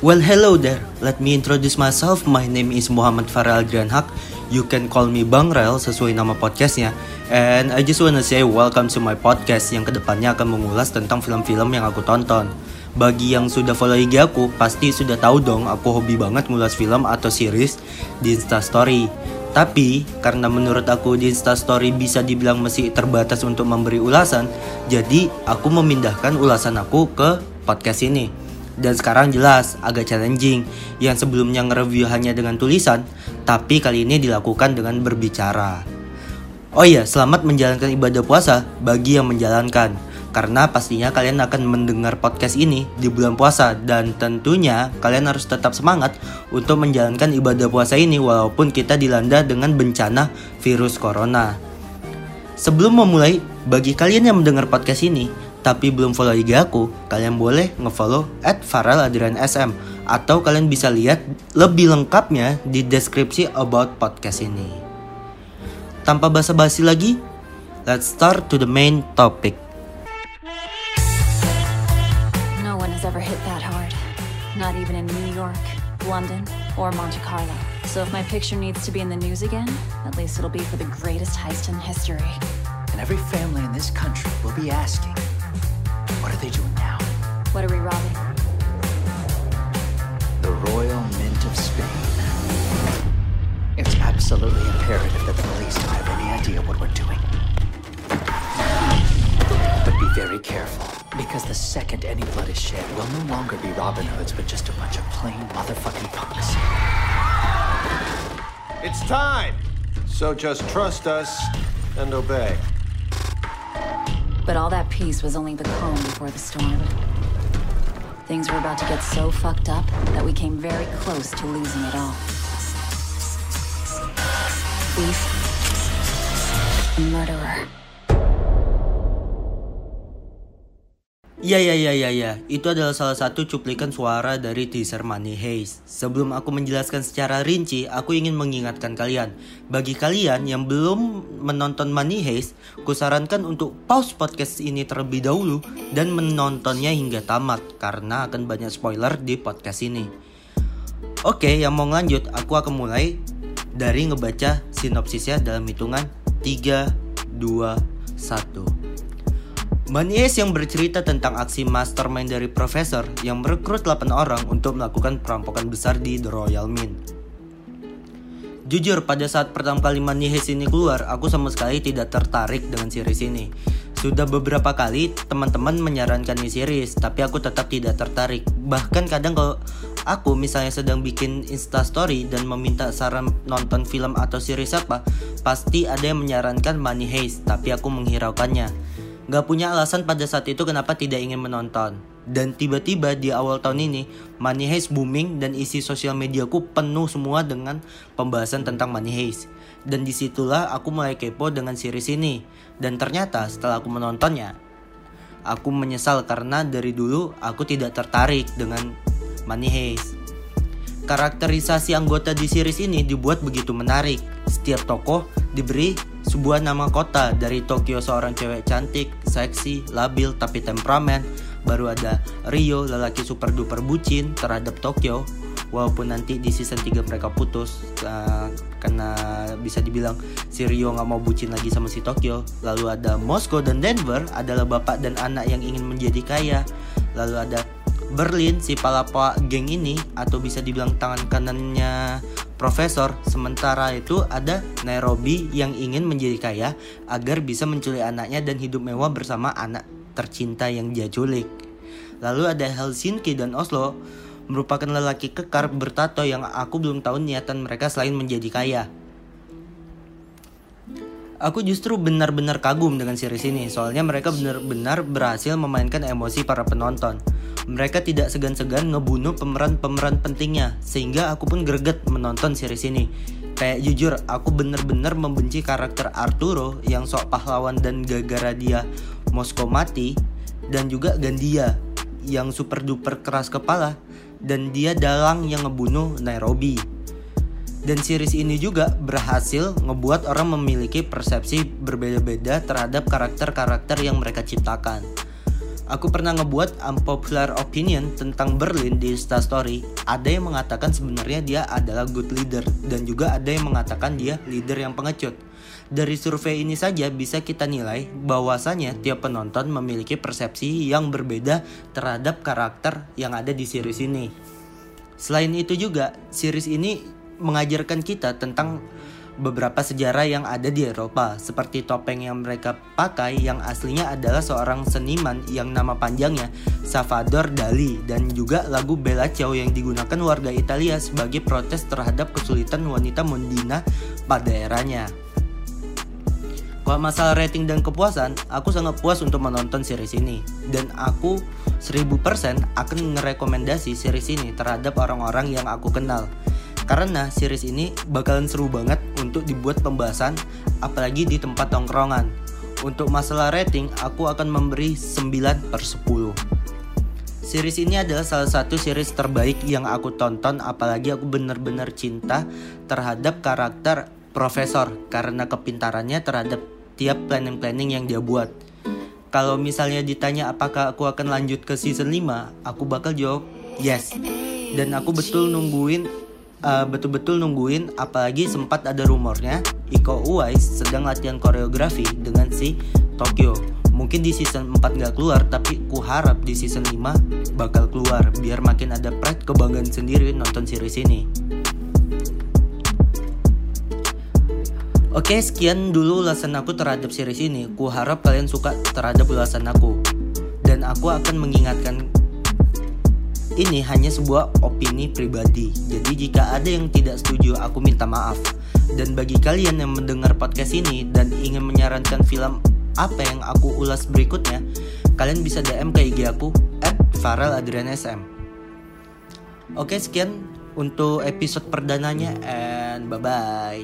Well, hello there. Let me introduce myself. My name is Muhammad Farel Adrian Haq. You can call me Bang Rel sesuai nama podcastnya. And I just wanna say welcome to my podcast yang ke depannya akan mengulas tentang film-film yang aku tonton. Bagi yang sudah follow IG aku, pasti sudah tahu dong aku hobi banget ngulas film atau series di Instastory. Tapi, karena menurut aku di Instastory bisa dibilang masih terbatas untuk memberi ulasan, jadi aku memindahkan ulasan aku ke podcast ini. Dan sekarang jelas agak challenging yang sebelumnya nge-review hanya dengan tulisan, tapi kali ini dilakukan dengan berbicara. Oh iya, selamat menjalankan ibadah puasa bagi yang menjalankan. Karena pastinya kalian akan mendengar podcast ini di bulan puasa dan tentunya kalian harus tetap semangat untuk menjalankan ibadah puasa ini walaupun kita dilanda dengan bencana virus corona. Sebelum memulai, bagi kalian yang mendengar podcast ini, tapi belum follow IG aku, kalian boleh ngefollow at Farel Adrian SM atau kalian bisa lihat lebih lengkapnya di deskripsi about podcast ini. Tanpa basa-basi lagi, let's start to the main topic. No one has ever hit that hard. Not even in New York, London, or Monte Carlo. So if my picture needs to be in the news again, at least it'll be for the greatest heist in history. And every family in this country will be asking, what are they doing now? What are we robbing? The Royal Mint of Spain. It's absolutely imperative that the police don't have any idea what we're doing. But be very careful, because the second any blood is shed, we'll no longer be Robin Hoods, but just a bunch of plain motherfucking punks. It's time! So just trust us and obey. But all that peace was only the calm before the storm. Things were about to get so fucked up that we came very close to losing it all. Thief. Murderer. Ya ya ya ya ya, itu adalah salah satu cuplikan suara dari teaser Money Heist. Sebelum aku menjelaskan secara rinci, aku ingin mengingatkan kalian. Bagi kalian yang belum menonton Money Heist, kusarankan untuk pause podcast ini terlebih dahulu dan menontonnya hingga tamat karena akan banyak spoiler di podcast ini. Oke, yang mau lanjut, aku akan mulai dari ngebaca sinopsisnya dalam hitungan 3 2 1. Heist yang bercerita tentang aksi mastermind dari profesor yang merekrut 8 orang untuk melakukan perampokan besar di The Royal Mint. Jujur, pada saat pertama kali Money Heist ini keluar, aku sama sekali tidak tertarik dengan series ini. Sudah beberapa kali teman-teman menyarankan ini series, tapi aku tetap tidak tertarik. Bahkan kadang kalau aku misalnya sedang bikin Insta Story dan meminta saran nonton film atau series apa, pasti ada yang menyarankan Money Heist, tapi aku menghiraukannya. Gak punya alasan pada saat itu kenapa tidak ingin menonton. Dan tiba-tiba di awal tahun ini, Money Heist booming dan isi sosial mediaku penuh semua dengan pembahasan tentang Money Heist. Dan di situlah aku mulai kepo dengan series ini. Dan ternyata setelah aku menontonnya, aku menyesal karena dari dulu aku tidak tertarik dengan Money Heist. Karakterisasi anggota di series ini dibuat begitu menarik. Setiap tokoh diberi sebuah nama kota dari Tokyo seorang cewek cantik, seksi, labil tapi temperamen. Baru ada Rio, lelaki super duper bucin terhadap Tokyo. Walaupun nanti di season 3 mereka putus uh, Karena bisa dibilang si Rio gak mau bucin lagi sama si Tokyo Lalu ada Moskow dan Denver adalah bapak dan anak yang ingin menjadi kaya Lalu ada Berlin si palapa geng ini Atau bisa dibilang tangan kanannya profesor Sementara itu ada Nairobi yang ingin menjadi kaya Agar bisa menculik anaknya dan hidup mewah bersama anak tercinta yang dia culik Lalu ada Helsinki dan Oslo merupakan lelaki kekar bertato yang aku belum tahu niatan mereka selain menjadi kaya. Aku justru benar-benar kagum dengan series ini, soalnya mereka benar-benar berhasil memainkan emosi para penonton. Mereka tidak segan-segan ngebunuh pemeran-pemeran pentingnya, sehingga aku pun greget menonton series ini. Kayak jujur, aku bener-bener membenci karakter Arturo yang sok pahlawan dan gara-gara dia Moskow mati dan juga Gandia yang super duper keras kepala dan dia dalang yang ngebunuh Nairobi. Dan series ini juga berhasil ngebuat orang memiliki persepsi berbeda-beda terhadap karakter-karakter yang mereka ciptakan. Aku pernah ngebuat unpopular opinion tentang Berlin di Instastory. Ada yang mengatakan sebenarnya dia adalah good leader dan juga ada yang mengatakan dia leader yang pengecut. Dari survei ini saja bisa kita nilai bahwasanya tiap penonton memiliki persepsi yang berbeda terhadap karakter yang ada di series ini. Selain itu juga, series ini mengajarkan kita tentang beberapa sejarah yang ada di Eropa, seperti topeng yang mereka pakai yang aslinya adalah seorang seniman yang nama panjangnya Salvador Dali dan juga lagu Bella Ciao yang digunakan warga Italia sebagai protes terhadap kesulitan wanita Mondina pada eranya. Kalau masalah rating dan kepuasan, aku sangat puas untuk menonton series ini dan aku 1000% akan merekomendasi series ini terhadap orang-orang yang aku kenal. Karena series ini bakalan seru banget untuk dibuat pembahasan apalagi di tempat tongkrongan. Untuk masalah rating, aku akan memberi 9 per 10. Series ini adalah salah satu series terbaik yang aku tonton apalagi aku benar-benar cinta terhadap karakter profesor karena kepintarannya terhadap tiap planning-planning yang dia buat. Kalau misalnya ditanya apakah aku akan lanjut ke season 5, aku bakal jawab yes. Dan aku betul nungguin uh, betul-betul nungguin apalagi sempat ada rumornya Iko Uwais sedang latihan koreografi dengan si Tokyo. Mungkin di season 4 gak keluar tapi ku harap di season 5 bakal keluar biar makin ada pride kebanggaan sendiri nonton series ini. Oke, sekian dulu ulasan aku terhadap series ini. Ku harap kalian suka terhadap ulasan aku. Dan aku akan mengingatkan ini hanya sebuah opini pribadi. Jadi jika ada yang tidak setuju, aku minta maaf. Dan bagi kalian yang mendengar podcast ini dan ingin menyarankan film apa yang aku ulas berikutnya, kalian bisa DM ke IG aku @farel_adriansm. Oke, sekian untuk episode perdananya and bye bye.